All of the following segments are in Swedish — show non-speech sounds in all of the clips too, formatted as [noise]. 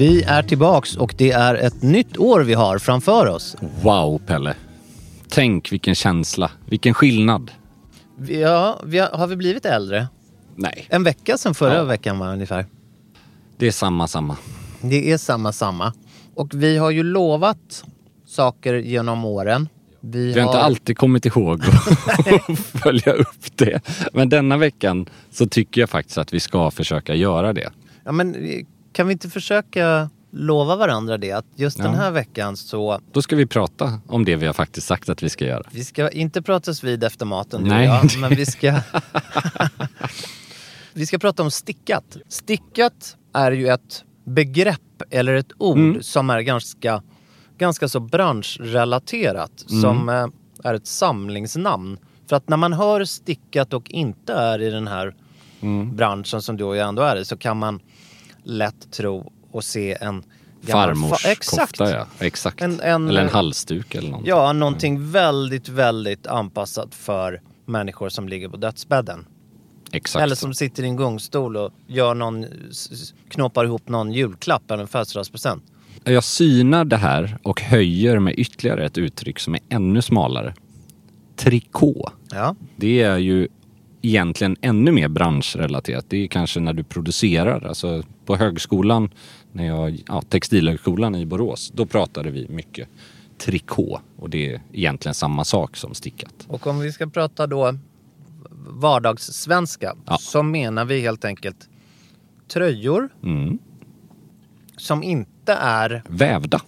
Vi är tillbaks och det är ett nytt år vi har framför oss. Wow, Pelle. Tänk vilken känsla, vilken skillnad. Ja, vi har, har vi blivit äldre? Nej, En vecka sedan förra Ja. veckan var ungefär. det är samma, samma. Det är samma samma. Och vi har ju lovat saker genom åren. Vi, Vi har inte alltid kommit ihåg att [laughs] följa upp det. Men denna veckan så tycker jag faktiskt att vi ska försöka göra det. Ja, men kan vi inte försöka lova varandra det? Att just den Ja. här veckan så... Då ska vi prata om det vi har faktiskt sagt att vi ska göra. Vi ska inte pratas vid efter maten Nej. jag, [laughs] men vi ska... [laughs] vi ska prata om stickat. Stickat är ju ett begrepp eller ett ord Mm. som är ganska, ganska så branschrelaterat. Mm. Som eh, är ett samlingsnamn. För att när man hör stickat och inte är i den här Mm. branschen som du och jag ändå är i så kan man lätt tro och se en Farmors fa- Exakt. kofta, ja. Exakt. En- en- eller en halsduk eller något. Ja, någonting väldigt, väldigt anpassat för människor som ligger på dödsbädden. Exakt. Eller som sitter i en gungstol och gör någon, knoppar ihop någon julklapp eller en födelsedagspresent. Jag synar det här och höjer med ytterligare ett uttryck som är ännu smalare. Trikå. Ja. Det är ju egentligen ännu mer branschrelaterat. Det är kanske när du producerar. Alltså på högskolan, när jag, ja, textilhögskolan i Borås, då pratade vi mycket trikå. Och det är egentligen samma sak som stickat. Och om vi ska prata då vardagssvenska Ja. så menar vi helt enkelt tröjor Mm. som inte är... Vävda.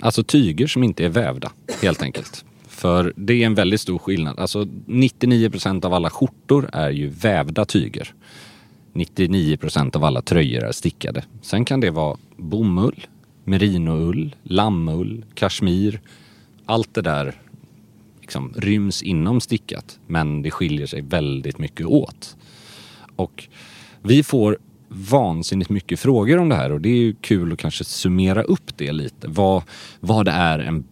Alltså tyger som inte är vävda, helt enkelt. För det är en väldigt stor skillnad. Alltså 99% av alla skjortor är ju vävda tyger. 99% av alla tröjor är stickade. Sen kan det vara bomull, merinoull, lammull, kashmir. Allt det där liksom ryms inom stickat. Men det skiljer sig väldigt mycket åt. Och vi får vansinnigt mycket frågor om det här och det är ju kul att kanske summera upp det lite. Vad, vad det är en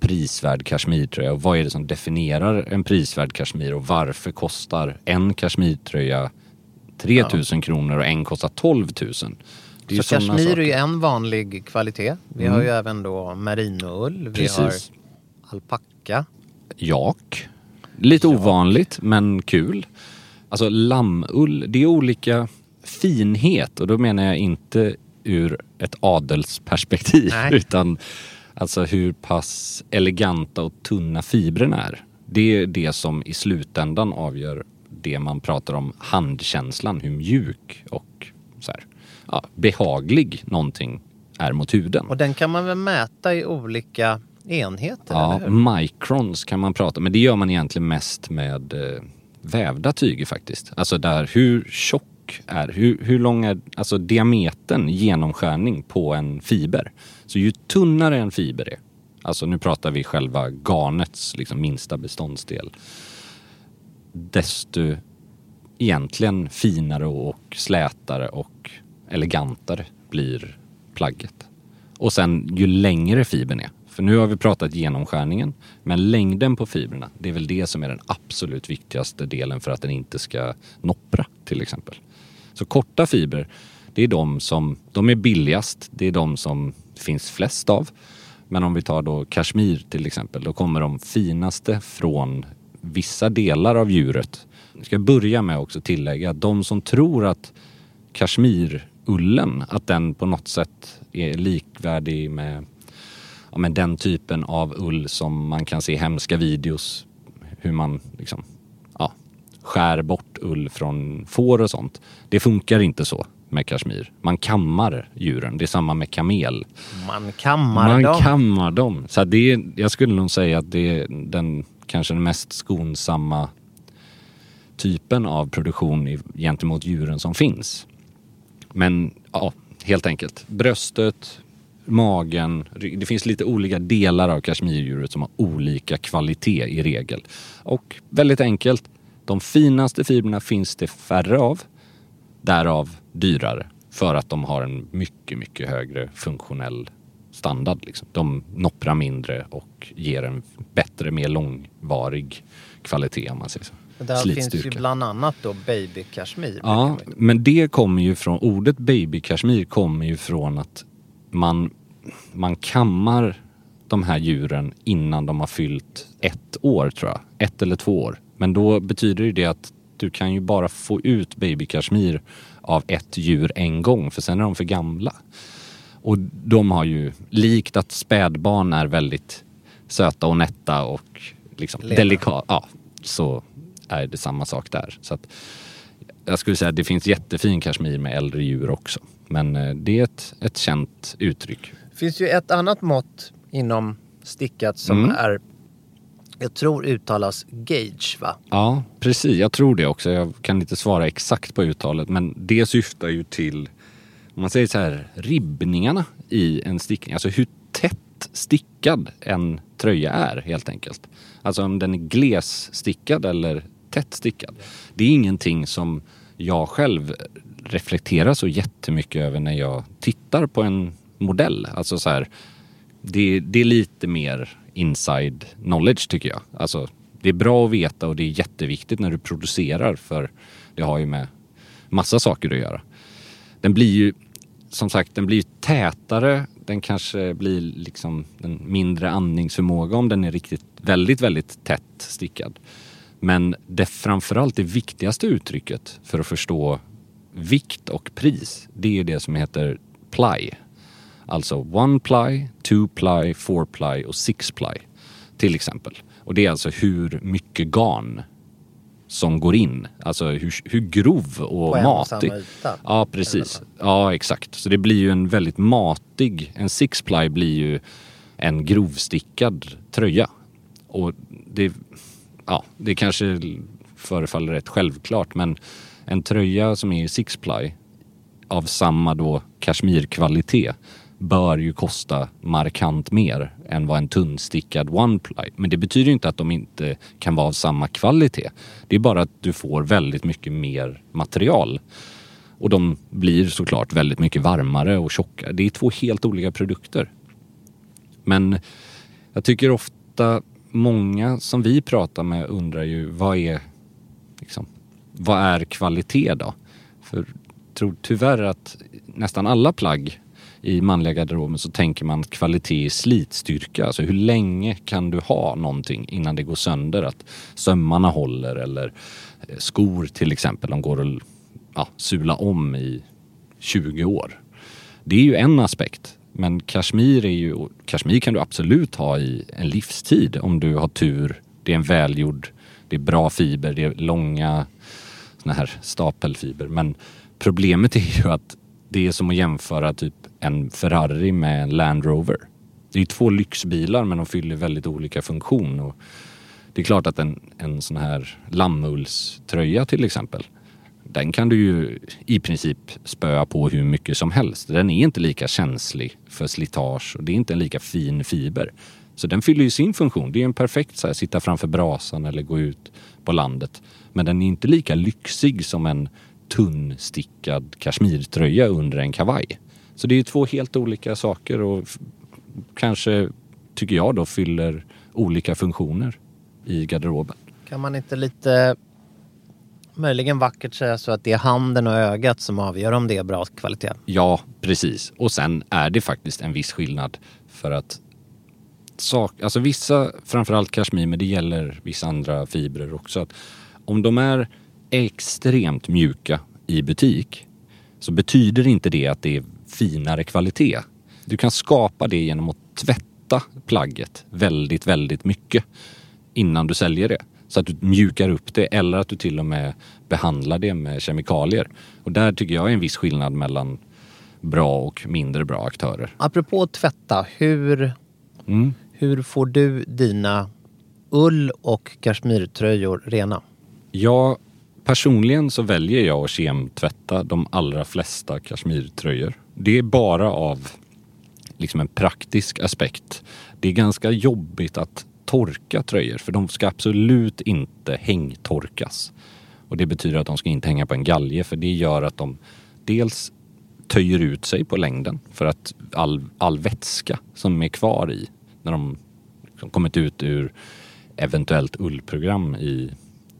prisvärd kashmirtröja och vad är det som definierar en prisvärd kashmir och varför kostar en kashmirtröja 3000 kronor och en kostar 12 000. Det är ju Så kashmir är saker. ju en vanlig kvalitet. Vi har ju även då merinoull, vi har alpacka. Jak. Lite ovanligt men kul. Alltså lammull, det är olika finhet och då menar jag inte ur ett adelsperspektiv Nej. [laughs] utan alltså hur pass eleganta och tunna fibrerna är. Det är det som i slutändan avgör det man pratar om handkänslan, hur mjuk och så här, ja, behaglig någonting är mot huden. Och den kan man väl mäta i olika enheter, Ja, microns kan man prata men det gör man egentligen mest med eh, vävda tyger faktiskt. Alltså där hur tjock är, hur, hur lång är alltså diametern genomskärning på en fiber. Så ju tunnare en fiber är, alltså nu pratar vi själva garnets liksom minsta beståndsdel, desto egentligen finare och slätare och elegantare blir plagget. Och sen ju längre fibern är. För nu har vi pratat genomskärningen, men längden på fibrerna, det är väl det som är den absolut viktigaste delen för att den inte ska noppra till exempel. Så korta fibrer, det är de som, de är billigast, det är de som finns flest av. Men om vi tar då kashmir till exempel, då kommer de finaste från vissa delar av djuret. Jag ska börja med också tillägga att de som tror att kashmirullen, att den på något sätt är likvärdig med, ja, med den typen av ull som man kan se hemska videos hur man liksom, ja, skär bort ull från får och sånt. Det funkar inte så med kashmir. Man kammar djuren. Det är samma med kamel. Man kammar Man dem. kammar dem. Så det är, jag skulle nog säga att det är den kanske den mest skonsamma typen av produktion i, gentemot djuren som finns. Men ja, helt enkelt. Bröstet, magen. Det finns lite olika delar av kashmirdjuret som har olika kvalitet i regel. Och väldigt enkelt, de finaste fibrerna finns det färre av. Därav dyrare. För att de har en mycket, mycket högre funktionell standard. Liksom. De nopprar mindre och ger en bättre, mer långvarig kvalitet om man säger så. Där finns ju bland annat då baby kashmir. Ja, men det kommer ju från, ordet baby kashmir kommer ju från att man, man kammar de här djuren innan de har fyllt ett år tror jag. Ett eller två år. Men då betyder det att du kan ju bara få ut baby kashmir av ett djur en gång för sen är de för gamla. Och de har ju, likt att spädbarn är väldigt söta och nätta och liksom delikata, ja, så är det samma sak där. Så att, jag skulle säga att det finns jättefin kashmir med äldre djur också. Men eh, det är ett, ett känt uttryck. Det finns ju ett annat mått inom stickat som Mm. är, jag tror uttalas gage, va? Ja, precis. Jag tror det också. Jag kan inte svara exakt på uttalet, men det syftar ju till, om man säger så här, ribbningarna i en stickning. Alltså hur tätt stickad en tröja är helt enkelt. Alltså om den är glesstickad eller tätt stickad. Det är ingenting som jag själv reflekterar så jättemycket över när jag tittar på en modell. Alltså så här, det, det är lite mer inside knowledge tycker jag. Alltså, det är bra att veta och det är jätteviktigt när du producerar för det har ju med massa saker att göra. Den blir ju som sagt, den blir tätare. Den kanske blir liksom en mindre andningsförmåga om den är riktigt väldigt, väldigt tätt stickad. Men det framförallt det viktigaste uttrycket för att förstå vikt och pris, det är det som heter ply. Alltså one ply, two ply, four ply och six ply till exempel. Och det är alltså hur mycket garn som går in. Alltså hur, hur grov och På en och matig. samma yta. Ja, precis. Ja, exakt. Så det blir ju en väldigt matig, en six ply blir ju en grovstickad tröja. Och det, ja, det kanske förefaller rätt självklart men en tröja som är six ply av samma då kashmirkvalitet bör ju kosta markant mer än vad en tunnstickad one ply. Men det betyder ju inte att de inte kan vara av samma kvalitet. Det är bara att du får väldigt mycket mer material. Och de blir såklart väldigt mycket varmare och tjockare. Det är två helt olika produkter. Men jag tycker ofta många som vi pratar med undrar ju vad är, liksom, vad är kvalitet då? För jag tror tyvärr att nästan alla plagg i manliga garderoben så tänker man kvalitet i slitstyrka. Alltså hur länge kan du ha någonting innan det går sönder? Att sömmarna håller eller eh, skor till exempel, de går att ja, sula om i 20 år. Det är ju en aspekt. Men kashmir är ju, kashmir kan du absolut ha i en livstid om du har tur. Det är en välgjord, det är bra fiber, det är långa såna här stapelfiber. Men problemet är ju att det är som att jämföra typ en Ferrari med en Land Rover. Det är ju två lyxbilar men de fyller väldigt olika funktion. Och Det är klart att en, en sån här lammullströja till exempel, den kan du ju i princip spöa på hur mycket som helst. Den är inte lika känslig för slitage och det är inte en lika fin fiber. Så den fyller ju sin funktion. Det är en perfekt så här, sitta framför brasan eller gå ut på landet. Men den är inte lika lyxig som en tunnstickad kashmirtröja under en kavaj. Så det är två helt olika saker och kanske, tycker jag då, fyller olika funktioner i garderoben. Kan man inte lite möjligen vackert säga så att det är handen och ögat som avgör om det är bra kvalitet? Ja, precis. Och sen är det faktiskt en viss skillnad för att sak, alltså vissa, framförallt kashmir, men det gäller vissa andra fibrer också. Att om de är extremt mjuka i butik så betyder inte det att det är finare kvalitet. Du kan skapa det genom att tvätta plagget väldigt, väldigt mycket innan du säljer det. Så att du mjukar upp det eller att du till och med behandlar det med kemikalier. Och där tycker jag är en viss skillnad mellan bra och mindre bra aktörer. Apropå tvätta, hur, Mm. hur får du dina ull och kashmirtröjor rena? Jag personligen så väljer jag att kemtvätta de allra flesta kashmirtröjor. Det är bara av liksom en praktisk aspekt. Det är ganska jobbigt att torka tröjor för de ska absolut inte hängtorkas. Och det betyder att de ska inte hänga på en galge för det gör att de dels töjer ut sig på längden för att all, all vätska som är kvar i när de liksom kommit ut ur eventuellt ullprogram i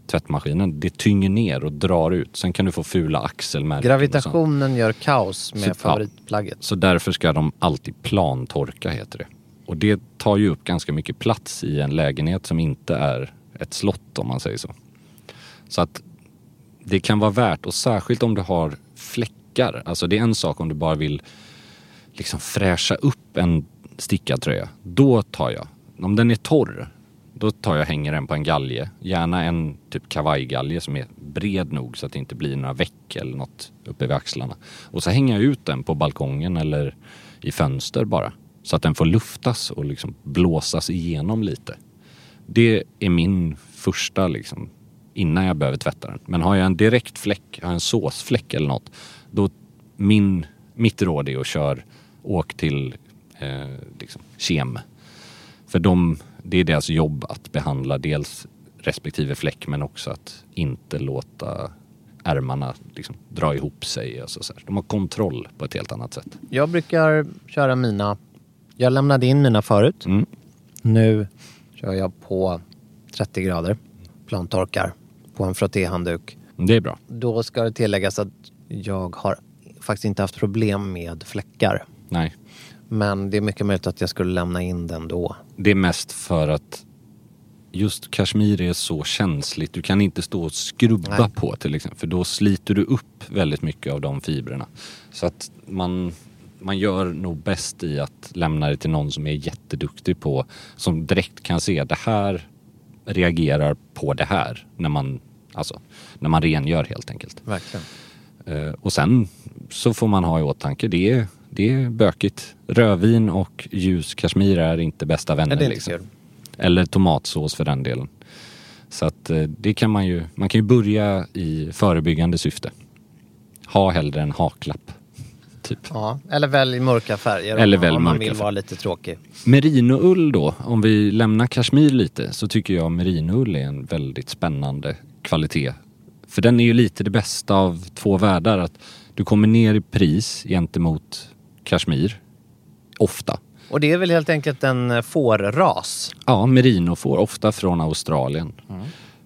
tvättmaskinen, det tynger ner och drar ut. Sen kan du få fula axelmärken. Gravitationen gör kaos med Så- ja. favoritplagget. Så därför ska de alltid plantorka heter det. Och det tar ju upp ganska mycket plats i en lägenhet som inte är ett slott om man säger så. Så att det kan vara värt och särskilt om du har fläckar. Alltså det är en sak om du bara vill liksom fräscha upp en stickad tröja. Då tar jag, om den är torr, då tar jag och hänger den på en galge. Gärna en typ kavajgalge som är bred nog så att det inte blir några veck eller något uppe vid axlarna. Och så hänger jag ut den på balkongen eller i fönster bara. Så att den får luftas och liksom blåsas igenom lite. Det är min första liksom innan jag behöver tvätta den. Men har jag en direkt fläck, har jag en såsfläck eller något, då min, mitt råd är att köra, åk till eh, liksom, kem. För de, det är deras jobb att behandla dels respektive fläck men också att inte låta ärmarna liksom, dra ihop sig. Och så, så. De har kontroll på ett helt annat sätt. Jag brukar köra mina... Jag lämnade in mina förut. Mm. Nu kör jag på 30 grader. Plantorkar på en frottéhandduk. Det är bra. Då ska det tilläggas att jag har faktiskt inte haft problem med fläckar. Nej, Men det är mycket möjligt att jag skulle lämna in den då. Det är mest för att just kashmir är så känsligt. Du kan inte stå och skrubba Nej. på till exempel. För då sliter du upp väldigt mycket av de fibrerna. Så att man, man gör nog bäst i att lämna det till någon som är jätteduktig på, som direkt kan se det här reagerar på det här när man, alltså, när man rengör helt enkelt. Verkligen. Eh, och sen så får man ha i åtanke, det är, det är bökigt. Rödvin och ljus kashmir är inte bästa vänner. Nej, liksom. Eller tomatsås för den delen. Så att eh, det kan man ju, man kan ju börja i förebyggande syfte. Ha hellre en haklapp. Typ. Ja, eller välj mörka färger Eller om, välj om man vill färger. vara lite tråkig. Merinoull då, om vi lämnar kashmir lite så tycker jag merinoull är en väldigt spännande kvalitet. För den är ju lite det bästa av två världar. Att du kommer ner i pris gentemot kashmir. Ofta. Och det är väl helt enkelt en eh, fårras. Ja, merino får ofta från Australien.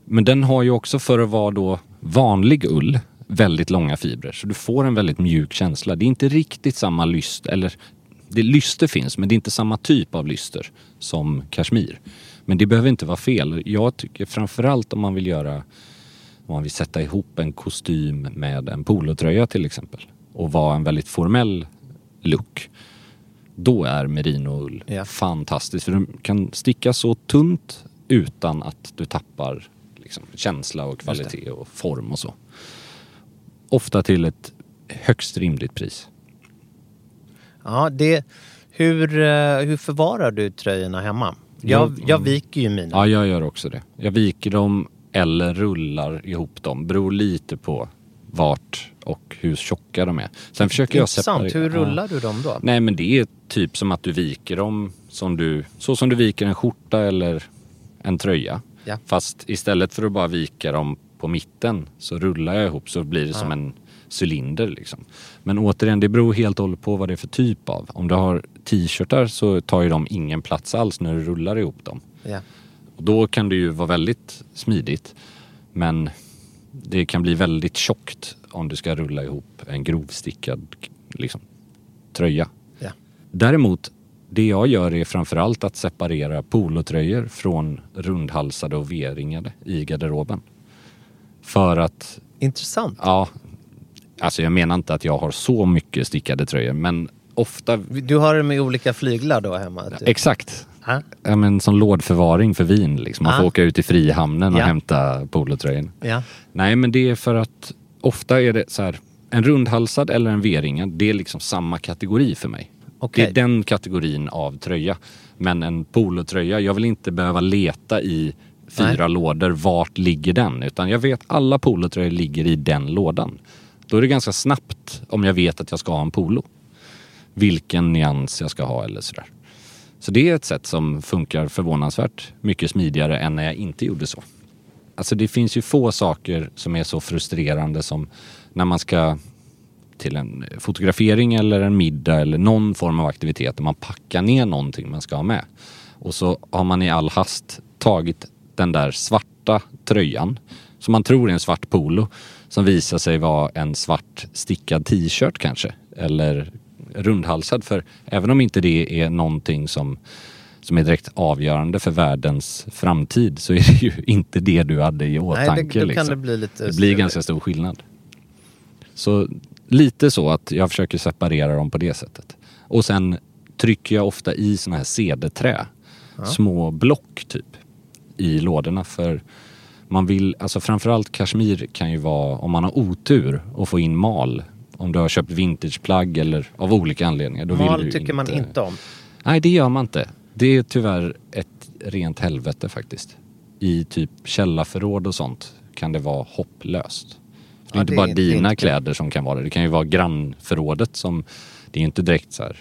Men den har ju också för att vara då vanlig ull väldigt långa fibrer. Så du får en väldigt mjuk känsla. Det är inte riktigt samma lyst, eller det lyster finns men det är inte samma typ av lyster som kashmir. Men det behöver inte vara fel. Jag tycker framförallt om man vill göra, om man vill sätta ihop en kostym med en polotröja till exempel och vara en väldigt formell look. Då är merinoull Ja. fantastiskt. För den kan sticka så tunt utan att du tappar liksom, känsla och kvalitet och form och så. Ofta till ett högst rimligt pris. Ja, det, hur, eh, hur förvarar du tröjorna hemma? Jag, jag viker ju mina. Ja, jag gör också det. Jag viker dem eller rullar ihop dem. Beror lite på vart och hur tjocka de är. Sen försöker jag separera. Hur rullar Ja. du dem då? Nej men det är typ som att du viker dem som du, så som du viker en skjorta eller en tröja. Ja. Fast istället för att bara vika dem på mitten så rullar jag ihop så blir det som en cylinder liksom. Men återigen, det beror helt och hållet på vad det är för typ av. Om du har t-shirtar så tar ju de ingen plats alls när du rullar ihop dem. Ja. Och då kan det ju vara väldigt smidigt. Men det kan bli väldigt tjockt om du ska rulla ihop en grovstickad liksom, tröja. Ja. Däremot, det jag gör är framförallt att separera polotröjor från rundhalsade och V-ringade i garderoben. För att, Intressant. ja, alltså jag menar inte att jag har så mycket stickade tröjor men ofta, Du har det med olika flyglar då hemma? typ? exakt, Ja. ja, men som lådförvaring för vin liksom. Man får Ah. åka ut i Frihamnen och Ja. hämta polotröjan. Ja. Nej, men det är för att ofta är det så här, en rundhalsad eller en V-ringad, det är liksom samma kategori för mig. Okej. Det är den kategorin av tröja. Men en polotröja, jag vill inte behöva leta i fyra lådor, vart ligger den? Utan jag vet alla polotröjor ligger i den lådan. Då är det ganska snabbt om jag vet att jag ska ha en polo. Vilken nyans jag ska ha eller sådär. Så det är ett sätt som funkar förvånansvärt mycket smidigare än när jag inte gjorde så. Alltså det finns ju få saker som är så frustrerande som när man ska till en fotografering eller en middag eller någon form av aktivitet där man packar ner någonting man ska ha med. Och så har man i all hast tagit den där svarta tröjan som man tror är en svart polo som visar sig vara en svart stickad t-shirt kanske. Eller rundhalsad. För även om inte det är någonting som, som är direkt avgörande för världens framtid så är det ju [laughs] inte det du hade i åtanke. då kan liksom. det bli lite Det blir ganska stor skillnad. Så lite så att jag försöker separera dem på det sättet. Och sen trycker jag ofta i såna här cd-trä. Små block typ. I lådorna för man vill, alltså framförallt kashmir kan ju vara om man har otur och få in mal. Om du har köpt vintageplagg eller av olika anledningar. Då vill Mal du tycker man inte om. Nej, det gör man inte. Det är tyvärr ett rent helvete faktiskt. I typ källarförråd och sånt kan det vara hopplöst. Det är Ja, inte det bara är inte- dina inte- kläder som kan vara det. Det kan ju vara grannförrådet som... Det är inte direkt så här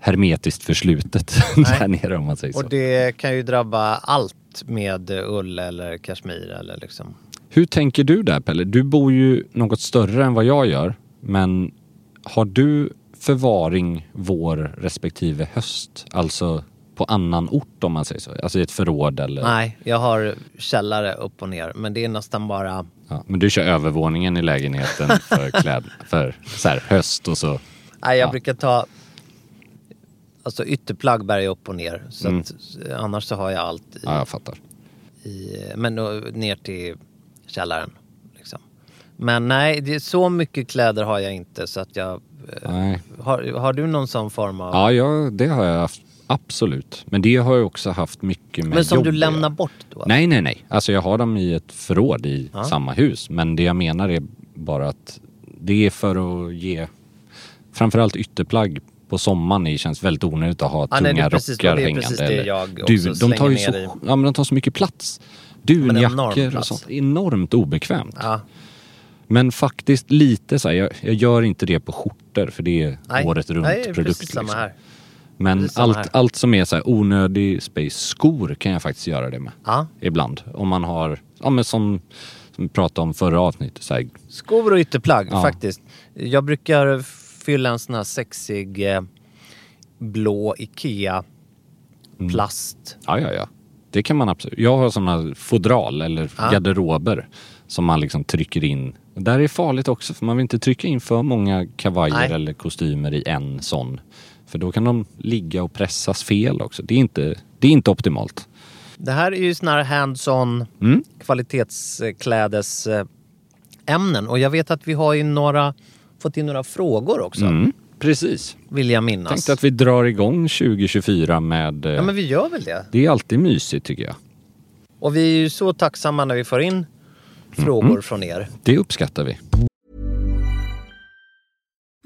hermetiskt förslutet [laughs] där nere om man säger så. Och det kan ju drabba allt med ull eller kashmir eller liksom. Hur tänker du där Pelle? Du bor ju något större än vad jag gör. Men har du förvaring vår respektive höst? Alltså på annan ort om man säger så? Alltså i ett förråd eller? Nej, jag har källare upp och ner. Men det är nästan bara... Ja, men du kör övervåningen i lägenheten [laughs] för kläd, för så här, höst och så. Nej, jag Ja. brukar ta... Alltså ytterplagg bär jag upp och ner. Så Mm. att, annars så har jag allt i, Ja, jag fattar. i, men ner till källaren. Men nej, det är så mycket kläder har jag inte så att jag... eh, Nej. Har, har du någon sån form av... Ja, ja, det har jag haft. Absolut. Men det har jag också haft mycket med men som jobb du lämnar bort då? Nej, nej, nej. Alltså jag har dem i ett förråd i Ja. samma hus. Men det jag menar är bara att det är för att ge framförallt ytterplagg på sommaren det känns väldigt onödigt att ha nej, det tunga är precis- rockar det är hängande. precis det jag också du, de tar ju så, ja, men de tar så mycket plats. Dunjackor och sånt. Enormt obekvämt. Ja. Men faktiskt lite så här, jag, jag gör inte det på skjortor för det är Nej, året runt nej, produkt. precis samma liksom. här. Men Precis samma här. allt, allt som är så här onödig space, skor kan jag faktiskt göra det med. Ja. Ibland. Om man har, ja men som, som vi pratade om förra avsnittet, så här, Skor och ytterplagg Ja. faktiskt. Jag brukar fylla en sån här sexig eh, blå Ikea Mm. plast. ja ja ja. Det kan man absolut. Jag har sådana fodral eller Ja. garderober som man liksom trycker in. Där är farligt också för man vill inte trycka in för många kavajer Nej. eller kostymer i en sån. För då kan de ligga och pressas fel också. Det är inte, det är inte optimalt. Det här är ju såna här hands-on Mm. kvalitetsklädes eh, ämnen. Och jag vet att vi har ju några, fått in några frågor också. Mm. Precis. Vill jag minnas. Tänkte att vi drar igång 2024 med... eh, Ja men vi gör väl det. Det är alltid mysigt tycker jag. Och vi är ju så tacksamma när vi får in frågor från er. Det uppskattar vi.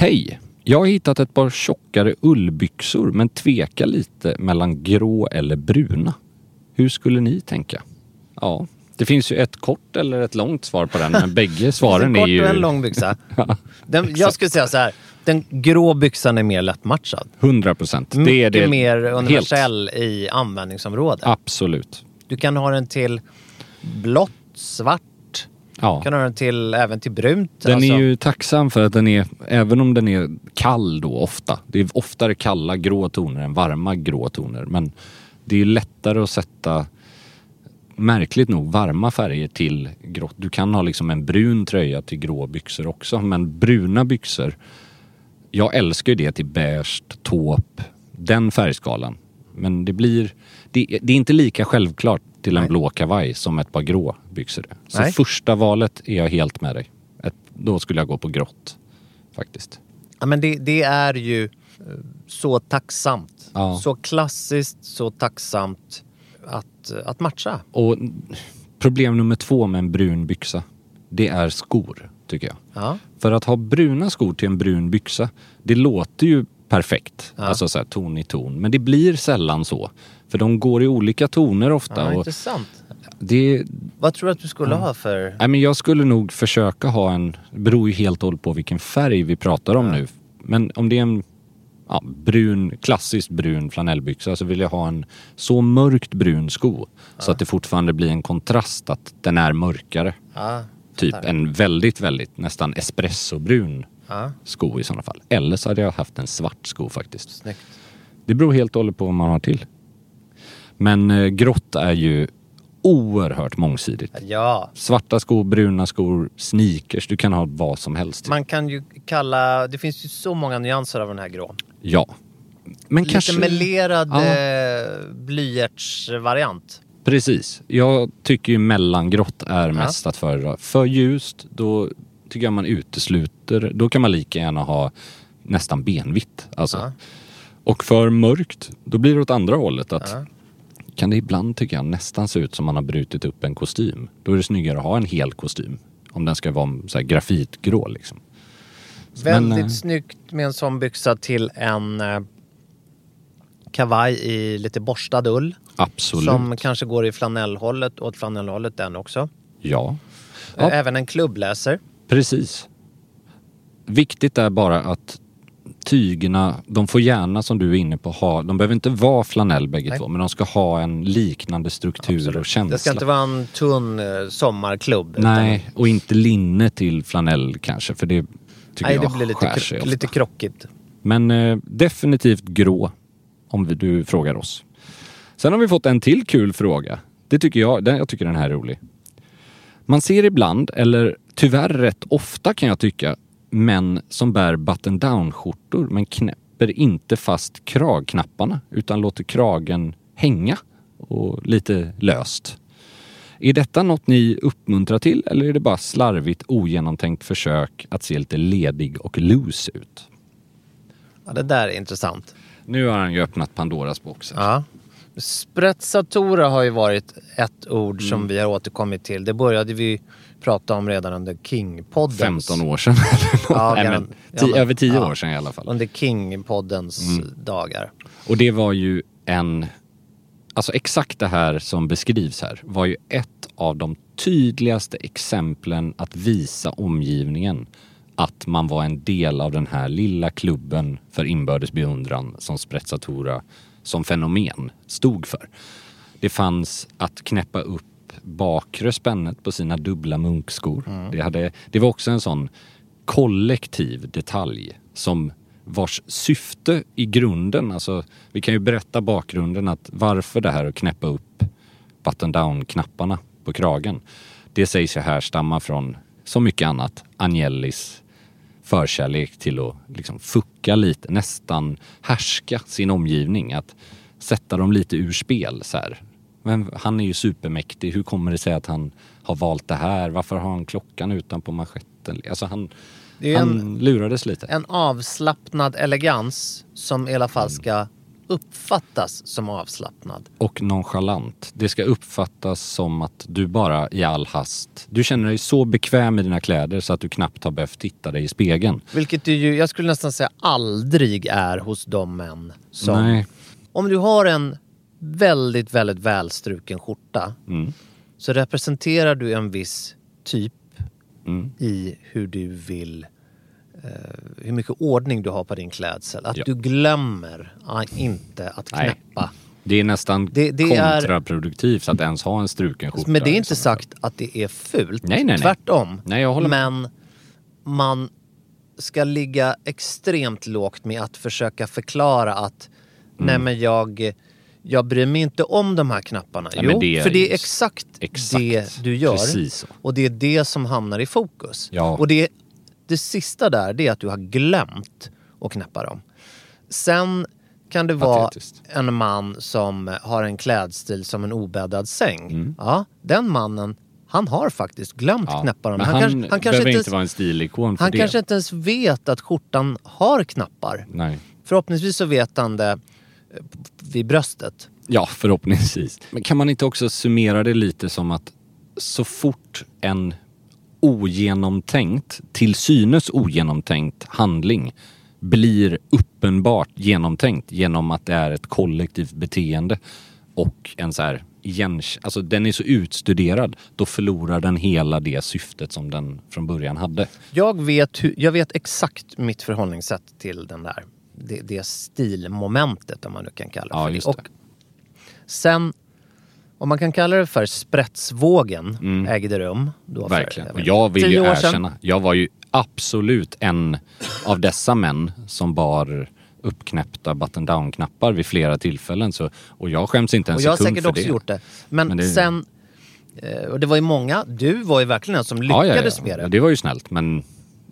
Hej! Jag har hittat ett par tjockare ullbyxor men tvekar lite mellan grå eller bruna. Hur skulle ni tänka? Ja, det finns ju ett kort eller ett långt svar på den men bägge [laughs] svaren en är kort ju... och en lång byxa. [laughs] Den, jag skulle säga så här. Den grå byxan är mer lättmatchad. 100 procent. Det är det. mer Helt. universell i användningsområdet. Absolut. Du kan ha den till blått, svart. Ja. Du kan ha den till, även till brunt. Den alltså. är ju tacksam för att den är, även om den är kall då ofta, det är oftare kalla grå toner än varma grå toner. Men det är lättare att sätta, märkligt nog, varma färger till grått. Du kan ha liksom en brun tröja till grå byxor också, men bruna byxor, jag älskar ju det till beige, taupe, den färgskalan. Men det blir, det, det är inte lika självklart till en blå kavaj som ett par grå byxor. Så Nej. första valet är jag helt med dig. Ett, då skulle jag gå på grått. Faktiskt. Ja, men det, det är ju eh, så tacksamt. Ja. Så klassiskt, så tacksamt att, att matcha. Och problem nummer två med en brun byxa, det är skor, tycker jag. Ja. För att ha bruna skor till en brun byxa, det låter ju perfekt. Alltså så här, ton i ton. Men det blir sällan så. För de går i olika toner ofta. Ja, intressant. det, Vad tror du att du skulle ha för... nej, men jag skulle nog försöka ha en, det beror ju helt och hållet på vilken färg vi pratar om nu. Men om det är en ja, brun, klassiskt brun flanellbyxa så vill jag ha en så mörkt brun sko. Så att det fortfarande blir en kontrast att den är mörkare. Ja, Typ en väldigt, väldigt nästan espressobrun Ja, sko i sådana fall. Eller så hade jag haft en svart sko faktiskt. snyggt. Det beror helt och hållet på vad man har till. Men eh, grått är ju oerhört mångsidigt. Ja, Svarta skor, bruna skor, sneakers. Du kan ha vad som helst. man kan ju kalla... Det finns ju så många nyanser av den här grå. Ja. Men Lite kanske... melerad Ja. eh, blyertsvariant. Precis. Jag tycker ju mellangrått är mest att föredra. För ljust, då tycker jag man utesluter. Då kan man lika gärna ha nästan benvitt. Alltså. Ja. Och för mörkt, då blir det åt andra hållet. Att. Kan det ibland tycker jag nästan se ut som man har brutit upp en kostym. Då är det snyggare att ha en hel kostym. Om den ska vara så här grafitgrå liksom. Väldigt Men, eh, snyggt med en sån byxa till en eh, kavaj i lite borstad ull. Absolut. Som kanske går i flanellhållet, åt flanellhållet den också. Ja. Eh, Ja. Även en klubbläser. Precis. Viktigt är bara att tygerna, de får gärna som du är inne på ha, de behöver inte vara flanell bägge Nej. två, men de ska ha en liknande struktur och känsla. Det ska inte vara en tunn eh, sommarklubb. Nej, och inte linne till flanell kanske, för det tycker Nej, jag det blir lite, sig ofta. lite krockigt. Men eh, definitivt grå, om vi- du frågar oss. Sen har vi fått en till kul fråga. Det tycker jag, den, jag tycker den här är rolig. Man ser ibland, eller tyvärr rätt ofta kan jag tycka, män som bär button down-skjortor men knäpper inte fast kragknapparna utan låter kragen hänga och lite löst. Är detta något ni uppmuntrar till eller är det bara slarvigt ogenomtänkt försök att se lite ledig och loose ut? Ja, det där är intressant. Nu har han ju öppnat Pandoras box. Ja. Sprezzatura har ju varit ett ord Mm. som vi har återkommit till. Det började vi prata om redan under King-poddens... 15 år sedan. [laughs] Ja, Nej, men, ja, men- över 10 ja. år sedan i alla fall. Under King-poddens Mm. dagar. Och det var ju en... Alltså exakt det här som beskrivs här var ju ett av de tydligaste exemplen att visa omgivningen att man var en del av den här lilla klubben för inbördes beundran som Sprezzatura som fenomen stod för. Det fanns att knäppa upp bakre spännet på sina dubbla munkskor. Det, hade, det var också en sån kollektiv detalj som vars syfte i grunden, alltså vi kan ju berätta bakgrunden att varför det här att knäppa upp button down-knapparna på kragen. Det sägs ju härstamma från, så mycket annat, Agnellis förkärlek till att liksom fucka lite, nästan härska sin omgivning. Att sätta dem lite ur spel så här. Men han är ju supermäktig. Hur kommer det sig att han har valt det här? Varför har han klockan utanpå manschetten? Alltså han, han en- lurades lite. En avslappnad elegans som i alla fall ska uppfattas som avslappnad. och nonchalant. Det ska uppfattas som att du bara i all hast, du känner dig så bekväm i dina kläder så att du knappt har behövt titta dig i spegeln. Vilket du ju, jag skulle nästan säga aldrig är hos de män som... Nej. Om du har en väldigt, väldigt välstruken skjorta Mm. så representerar du en viss typ Mm. i hur du vill eh, hur mycket ordning du har på din klädsel. Att Ja. du glömmer ah, inte att Nej. knäppa. Det är nästan Det- det är- kontraproduktivt att ens ha en struken skjorta. Men det är inte fall. sagt att det är fult. Nej, nej, nej. Tvärtom. Nej, jag håller med. Men man ska ligga extremt lågt med att försöka förklara att Mm. nej men jag, jag bryr mig inte om de här knapparna. Ja, jo, det för det är exakt, exakt. det du gör. Precis så. Och det är det som hamnar i fokus. Ja. Och det, det sista där, det är att du har glömt att knäppa dem. Sen kan det vara en man som har en klädstil som en obäddad säng. Mm. Ja, den mannen, han har faktiskt glömt Ja. knäppa dem. Men Han, han, kanske, han, kanske inte, inte vara en stilikon för han det. kanske inte ens vet att skjortan har knappar. Nej. Förhoppningsvis så vet han det vid bröstet. Ja, förhoppningsvis. Men kan man inte också summera det lite som att så fort en ogenomtänkt, till synes ogenomtänkt handling blir uppenbart genomtänkt genom att det är ett kollektivt beteende och en så här igen, alltså den är så utstuderad, då förlorar den hela det syftet som den från början hade. Jag vet, hur, jag vet exakt mitt förhållningssätt till den där, det, det stilmomentet om man nu kan kalla det Ja, för det. det. Och sen, om man kan kalla det för spretsvågen, ägde rum. Då för, Mm. Verkligen. vet Och jag vill ju erkänna, jag var ju absolut en av dessa män som bar uppknäppta button down-knappar vid flera tillfällen. Så, och jag skäms inte en Och jag har sekund säkert för också det. gjort det. Men, Men det- sen, eh, och det var ju många, du var ju verkligen en som Ja, lyckades ja, ja. med det. Ja, det var ju snällt men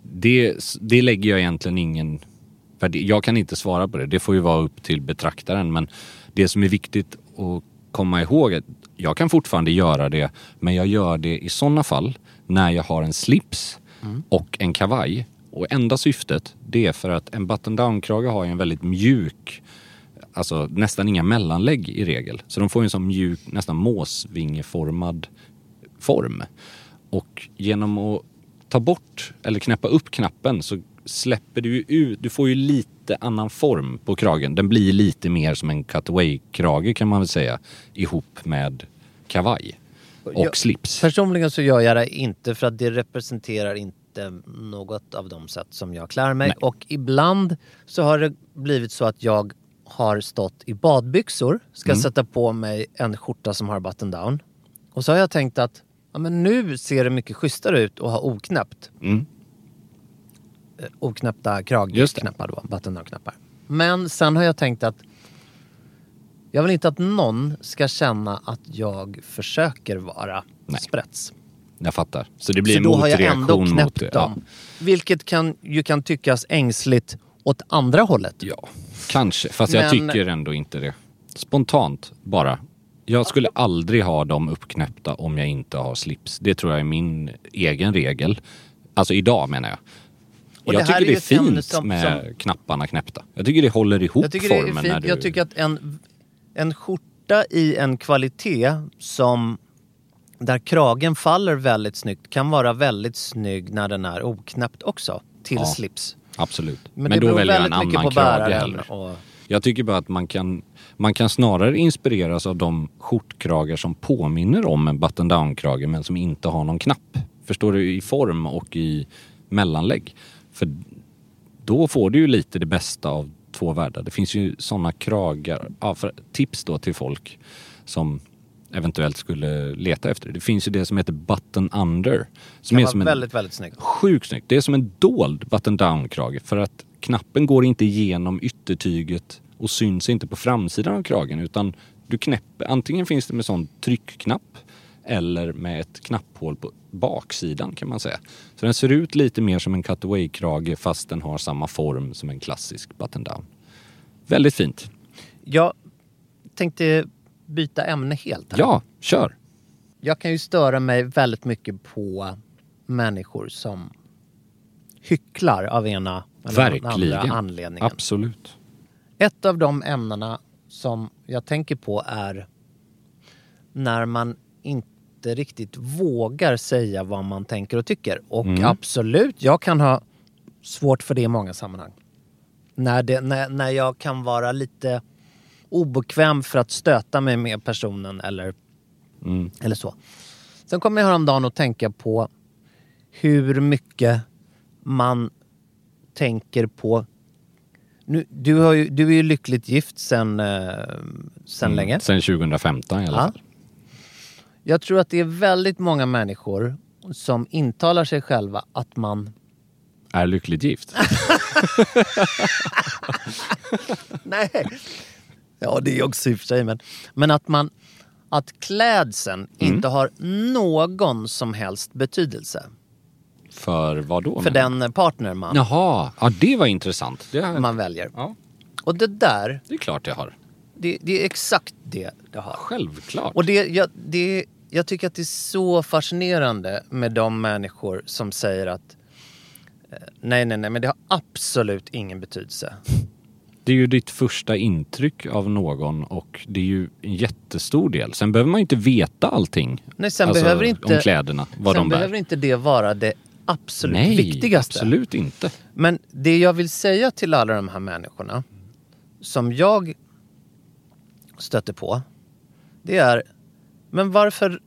det, det lägger jag egentligen ingen... För det- jag kan inte svara på det. Det får ju vara upp till betraktaren. Men det som är viktigt att komma ihåg är att jag kan fortfarande göra det men jag gör det i sådana fall när jag har en slips Mm. och en kavaj. Och enda syftet det är för att en button down-krage har ju en väldigt mjuk Alltså nästan inga mellanlägg i regel. Så de får en sån mjuk, nästan måsvingeformad form. Och genom att ta bort eller knäppa upp knappen så släpper du ut, du får ju lite annan form på kragen. Den blir lite mer som en cutaway-krage kan man väl säga ihop med kavaj och Jag- slips. Personligen så gör jag det inte för att det representerar inte något av de sätt som jag klär mig. Och ibland så har det blivit så att jag har stått i badbyxor, ska Mm. sätta på mig en skjorta som har button down. Och så har jag tänkt att ja, men nu ser det mycket schysstare ut att ha oknäppt. Mm. Eh, Oknäppta det. kragknappar då, button down-knappar. Men sen har jag tänkt att jag vill inte att någon ska känna att jag försöker vara Nej. spräts. Jag fattar. Så det blir Så en då har jag ändå motreaktion knäppt mot det. dem. Vilket kan, ju kan tyckas ängsligt åt andra hållet. Ja, kanske. Fast jag Men- tycker ändå inte det. Spontant bara. Jag skulle aldrig ha dem uppknäppta om jag inte har slips. Det tror jag är min egen regel. Alltså idag menar jag. Och jag det tycker det är fint som- med som- knapparna knäppta. Jag tycker det håller ihop Jag tycker det är formen. fint. du... Jag tycker att en, en skjorta i en kvalitet som där kragen faller väldigt snyggt kan vara väldigt snygg när den är oknäppt också. Till Ja. slips. Absolut. Men, Men, det då beror väljer jag en annan krage hellre. Och, Jag tycker bara att man kan, man kan snarare inspireras av de skjortkragar som påminner om en button down-krage men som inte har någon knapp. Förstår du? I form och i mellanlägg. För då får du ju lite det bästa av två världar. Det finns ju sådana kragar. Ja, tips då till folk som eventuellt skulle leta efter det. Det finns ju det som heter button under. Som kan är som en väldigt, väldigt snyggt. Sjukt snyggt. Det är som en dold button down-krage för att knappen går inte igenom yttertyget och syns inte på framsidan av kragen utan du knäpper, antingen finns det med sån tryckknapp eller med ett knapphål på baksidan kan man säga. Så den ser ut lite mer som en cutaway-krage fast den har samma form som en klassisk button down. Väldigt fint. Jag tänkte byta ämne helt. Här. Ja, kör! Jag kan ju störa mig väldigt mycket på människor som hycklar av ena eller Verkligen. andra anledningen. Absolut. Ett av de ämnena som jag tänker på är när man inte riktigt vågar säga vad man tänker och tycker. Och Mm. absolut, jag kan ha svårt för det i många sammanhang. När, det, när, när jag kan vara lite obekväm för att stöta mig med personen eller, Mm. eller så. Sen kommer jag häromdagen att tänka på hur mycket man tänker på nu, du, har ju, du är ju lyckligt gift sen, eh, sen länge. Mm. Sen 2015 i alla Ja. Jag tror att det är väldigt många människor som intalar sig själva att man... Är lyckligt gift. [laughs] Nej! Ja, det är också i och för sig, men, men att man... Att klädseln Mm. inte har någon som helst betydelse För vad då? för den partner man, Jaha, ja det var intressant. Det, har- man väljer. ja, Och det där, det är klart jag har. Det, det är exakt det det har. Självklart. Och det, jag, det, jag tycker att det är så fascinerande med de människor som säger att eh, nej, nej, nej, men det har absolut ingen betydelse. Det är ju ditt första intryck av någon och det är ju en jättestor del. Sen behöver man ju inte veta allting. Nej, sen Alltså, behöver inte, Om kläderna, vad sen de bär. behöver inte det vara det absolut Nej, viktigaste. absolut inte. Men det jag vill säga till alla de här människorna som jag stöter på, det är, men varför,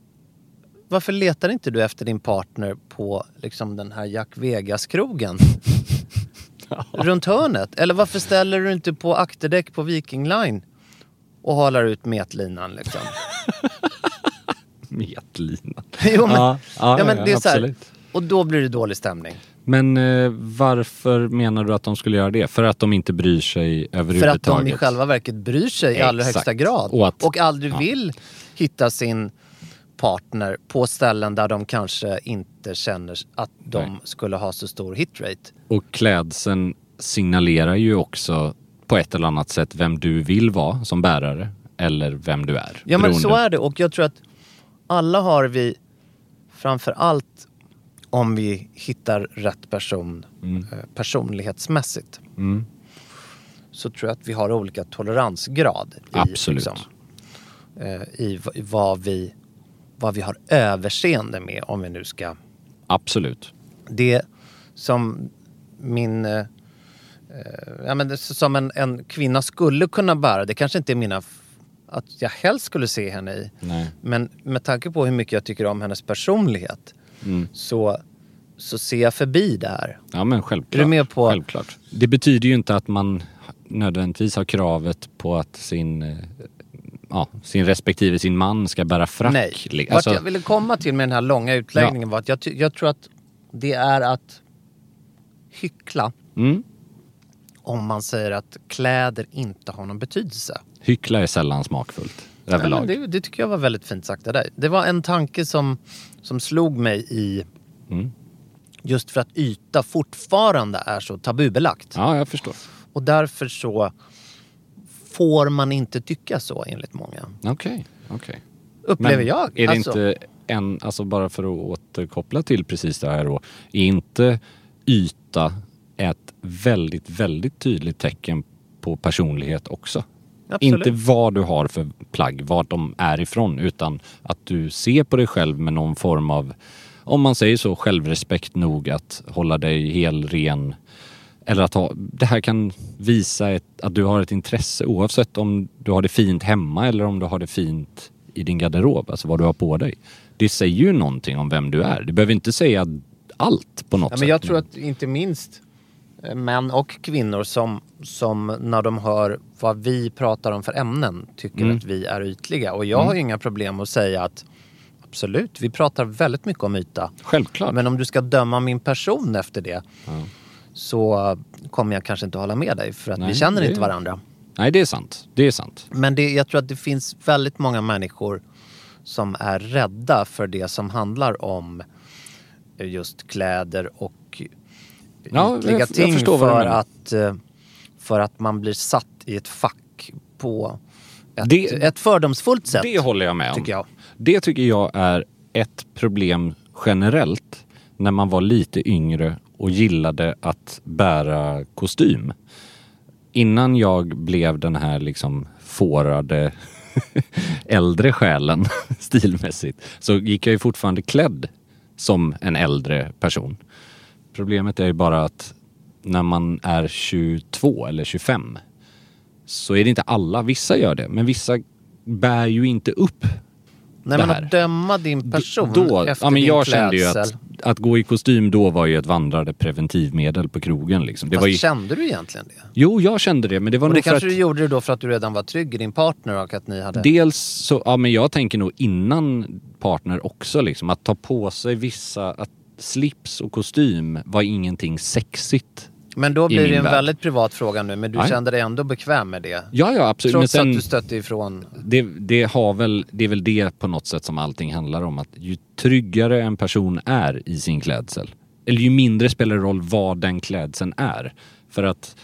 varför letar inte du efter din partner på liksom den här Jack Vegas-krogen? [laughs] Runt hörnet? Eller varför ställer du inte på akterdäck på Viking Line och halar ut metlinan liksom? [laughs] Metlinan. jo, men, Ja, ja, ja, men det är så här, absolut. och då blir det dålig stämning. Men eh, varför menar du att de skulle göra det? För att de inte bryr sig För överhuvudtaget? att de i själva verket bryr sig i allra Exakt. högsta grad. Och att- och aldrig ja. vill hitta sin partner på ställen där de kanske inte känner att de Nej. skulle ha så stor hitrate. Och klädseln signalerar ju också på ett eller annat sätt vem du vill vara som bärare eller vem du är. Ja men Beroende- så är det och jag tror att alla har vi framför allt om vi hittar rätt person eh, personlighetsmässigt Mm. så tror jag att vi har olika toleransgrad i, Absolut. eh, i vad vi, vad vi har överseende med om vi nu ska Absolut. det som min... Eh, ja, men som en, en kvinna skulle kunna bära, det kanske inte är mina... Att jag helst skulle se henne i. Nej. Men med tanke på hur mycket jag tycker om hennes personlighet Mm. så så ser jag förbi det här. Ja men självklart. Är du med på- Självklart. Det betyder ju inte att man nödvändigtvis har kravet på att sin, eh, ja, sin respektive sin man ska bära frack. Nej. Li- Vart Alltså, jag ville komma till med den här långa utläggningen var att jag, jag tror att det är att hyckla mm, om man säger att kläder inte har någon betydelse. hyckla är sällan smakfullt Ja, överlag. men det, det tycker jag var väldigt fint sagt av dig. Det var en tanke som, som slog mig i Mm. just för att yta fortfarande är så tabubelagt. Ja, jag förstår. Och därför så får man inte tycka så enligt många. Okej, okej. Upplever Men jag. Är det Alltså- inte en, alltså bara för att återkoppla till precis det här då. Är inte yta ett väldigt, väldigt tydligt tecken på personlighet också? Absolut. Inte vad du har för plagg, vart de är ifrån, utan att du ser på dig själv med någon form av, om man säger så, självrespekt nog att hålla dig hel, ren. Eller att ha, det här kan visa ett, att du har ett intresse oavsett om du har det fint hemma eller om du har det fint i din garderob, alltså vad du har på dig. Det säger ju någonting om vem du är. Det behöver inte säga allt på något Ja, sätt. men jag tror att inte minst män och kvinnor som, som när de hör vad vi pratar om för ämnen tycker Mm. att vi är ytliga. Och jag har ju inga problem att säga att absolut, vi pratar väldigt mycket om yta. Självklart. Men om du ska döma min person efter det så kommer jag kanske inte hålla med dig för att vi Nej, känner det- inte varandra. Nej, det är sant. Det är sant. Men det, jag tror att det finns väldigt många människor som är rädda för det som handlar om just kläder och Ja, ytliga jag- jag ting du för att, eh, för att man blir satt i ett fack på ett, Det- ett fördomsfullt sätt. Det håller jag med om. tycker jag. Det tycker jag är ett problem generellt när man var lite yngre och gillade att bära kostym. Innan jag blev den här liksom fårade [laughs] äldre själen [laughs] stilmässigt så gick jag ju fortfarande klädd som en äldre person. Problemet är ju bara att när man är 22 eller 25 så är det inte alla. Vissa gör det, men vissa bär ju inte upp Nej, men att döma din person då, efter ja, men din jag klädsel. kände ju att, att gå i kostym då var ju ett vandrande preventivmedel på krogen. Liksom. Det Fast var ju, kände du egentligen det? jo, jag kände det, men det var Och det kanske att... du gjorde det då för att du redan var trygg i din partner och att ni hade... Dels så, ja men jag tänker nog innan partner också liksom, att ta på sig vissa, att slips och kostym var ingenting sexigt. Men då blir det en värld. väldigt privat fråga nu, men du Nej. kände dig ändå bekväm med det? Ja, ja absolut. Trots sen, att du stötte ifrån... det, det, har väl, det är väl det på något sätt som allting handlar om. Att ju tryggare en person är i sin klädsel, eller ju mindre spelar det roll vad den klädseln är. För att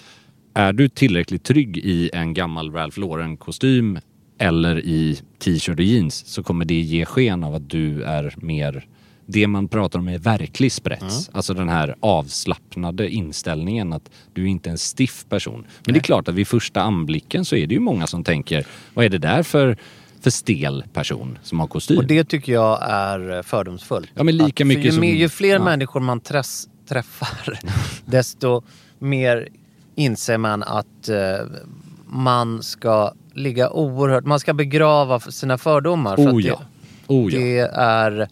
är du tillräckligt trygg i en gammal Ralph Lauren-kostym eller i t-shirt och jeans så kommer det ge sken av att du är mer det man pratar om är verklig sprätt. Alltså den här avslappnade inställningen att du är inte är en stiff person. Men det är klart att vid första anblicken så är det ju många som tänker vad är det där för, för stel person som har kostym? Och det tycker jag är fördomsfullt. Ja, men lika Att mycket ju, som- ju fler ja. människor man träs, träffar, [laughs] desto mer inser man att eh, man ska ligga oerhört... Man ska begrava sina fördomar. För Oh ja. det, Oh ja. det är...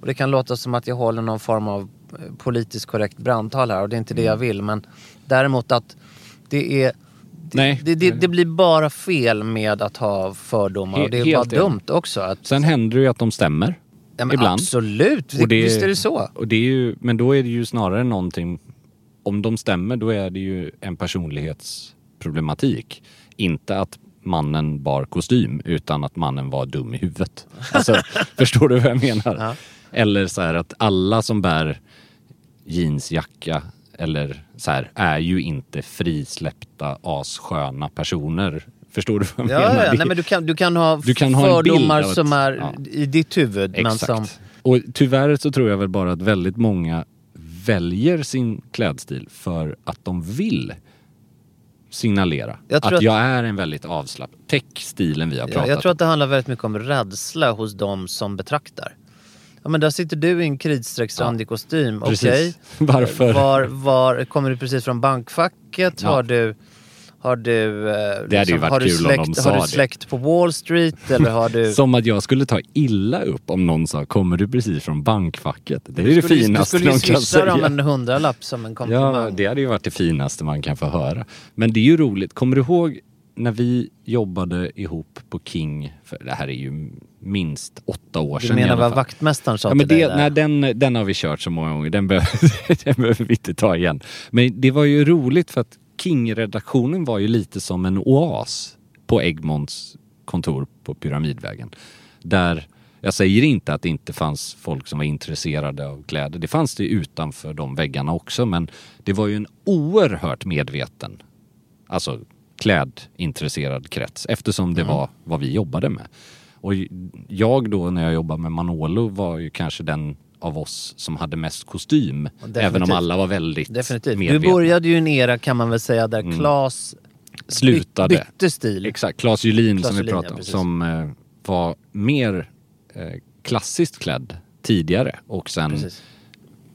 Och det kan låta som att jag håller någon form av eh, politiskt korrekt brandtal här och det är inte det jag Mm. vill. Men däremot att det är... Det, Nej. det, det, det blir bara fel med att ha fördomar He- och det är bara dumt också. Att, Sen händer det ju att de stämmer. Ja, men ibland. Absolut, Och det- visst är det så. Och det är ju, men då är det ju snarare någonting, om de stämmer då är det ju en personlighetsproblematik. Inte att mannen bar kostym utan att mannen var dum i huvudet. Alltså, [laughs] förstår du vad jag menar? Eller så här att alla som bär jeansjacka eller så här är ju inte frisläppta assköna personer. Förstår du vad jag Ja, menar? ja, nej, men du kan, du kan ha Du kan ha fördomar av ett- som är ja. i ditt huvud. Exakt. som, Och tyvärr så tror jag väl bara att väldigt många väljer sin klädstil för att de vill signalera Jag tror att, att- jag är en väldigt avslappnad. Textilen vi har ja, pratat jag tror om. att det handlar väldigt mycket om rädsla hos de som betraktar. Ja men där sitter du i en kritstrecksrandig kostym, Precis. okej. [laughs] Varför? Var, var, kommer du precis från bankfacket? Ja. Har du, Har du, eh, Det ju varit har du släkt, har du det. släkt på Wall Street eller har du... [laughs] Som att jag skulle ta illa upp om någon sa kommer du precis från bankfacket? Det är det du skulle, finaste du skulle de ju kan swisha dem säga. en hundralapp som en komplimang. Ja, det hade ju varit det finaste man kan få höra. Men det är ju roligt. Kommer du ihåg när vi jobbade ihop på King? För det här är ju minst åtta år Du sedan i menar vad vaktmästaren sa Ja, men till det, dig nej, den, den har vi kört så många gånger. Den behöver, [laughs] den behöver vi inte ta igen. Men det var ju roligt för att King-redaktionen var ju lite som en oas på Egmonts kontor på Pyramidvägen. Där, jag säger inte att det inte fanns folk som var intresserade av kläder. Det fanns det utanför de väggarna också. Men det var ju en oerhört medveten, alltså klädintresserad krets. Eftersom det Mm. var vad vi jobbade med. Och jag då när jag jobbade med Manolo var ju kanske den av oss som hade mest kostym. Definitivt. Även om alla var väldigt Definitivt. medvetna. Du började ju en era kan man väl säga där Klas Slutade. by- bytte stil. Exakt, Claes Julin Claes som vi Julin, ja, pratade om. precis. Som eh, var mer eh, klassiskt klädd tidigare och sen Precis.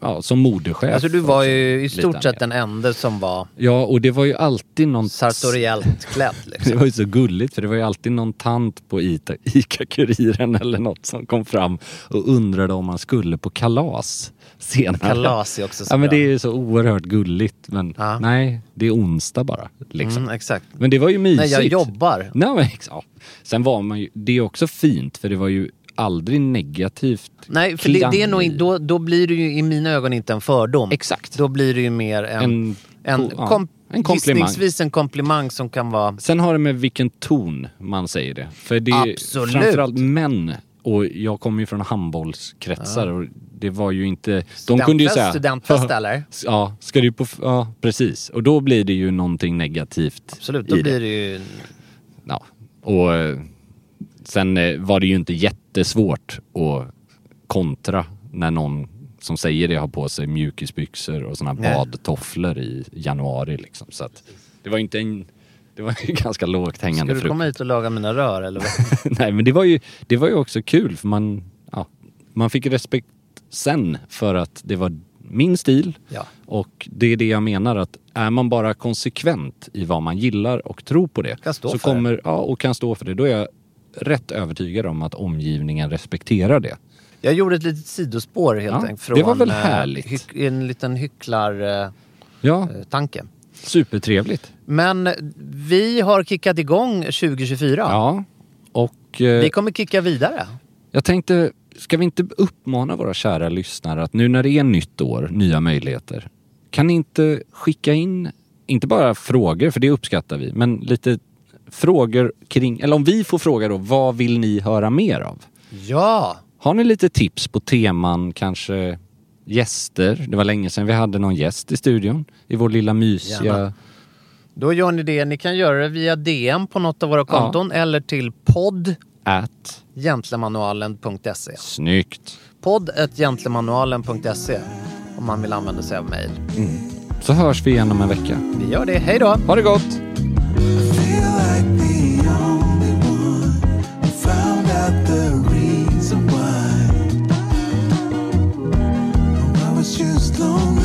Ja, som modechef. Alltså du var ju i stort sett den enda som var Ja, och det var ju alltid någon... sartoriellt [laughs] klädd. Det Liksom. var ju så gulligt för det var ju alltid någon tant på ICA-Kuriren eller något som kom fram och undrade om man skulle på kalas senare. Kalas är också så [laughs] Ja men det är ju så oerhört gulligt men Ja. nej, det är onsdag bara. Liksom. Mm, exakt. Men det var ju mysigt. Nej, jag jobbar. Nej, men, ja. Sen var man ju, det är också fint för det var ju aldrig negativt. Nej, för det, det är nog, då, då blir det ju i mina ögon inte en fördom. Exakt. Då blir det ju mer en, En- en, ja, kom, en komplimang. gissningsvis en komplimang som kan vara... Sen har det med vilken ton man säger det. För det är Absolut. framförallt män. Och jag kommer ju från handbollskretsar och det var ju inte... De kunde ju säga... studentfest, [laughs] eller? Ja, ska du på... Ja, precis. Och då blir det ju någonting negativt Absolut, då blir det ju... Ja, och eh, sen eh, var det ju inte jättesvårt att kontra när någon som säger det har på sig mjukisbyxor och såna Nej. badtofflor i januari liksom. Så att det var inte en... Det var ju [laughs] ganska lågt Ska hängande du frukt. komma hit och laga mina rör eller? vad? [laughs] Nej men det var ju, det var ju också kul för man, ja, man fick respekt sen för att det var min stil. Ja. Och det är det jag menar att är man bara konsekvent i vad man gillar och tror på det. Så för det. kommer, Ja, och kan stå för det. Då är jag rätt övertygad om att omgivningen respekterar det. Jag gjorde ett litet sidospår helt Ja, enkelt. det Från, var väl eh, härligt. hyck- en liten hycklar-tanke. Ja, supertrevligt. Men vi har kickat igång 2024. Ja, och eh, Vi kommer kicka vidare. Jag tänkte, ska vi inte uppmana våra kära lyssnare att nu när det är nytt år, nya möjligheter, kan ni inte skicka in, inte bara frågor, för det uppskattar vi, men lite frågor kring, eller om vi får fråga då, vad vill ni höra mer av? Ja! Har ni lite tips på teman, kanske gäster? Det var länge sedan vi hade någon gäst i studion, i vår lilla mysiga... Gärna. Då gör ni det. Ni kan göra det via DM på något av våra konton eller till podd At. gentlemanualen.se. Snyggt. Podd gentlemanualen.se om man vill använda sig av mejl. Så hörs vi igen om en vecka. Vi gör det. Hej då! Ha det gott! Was just lonely.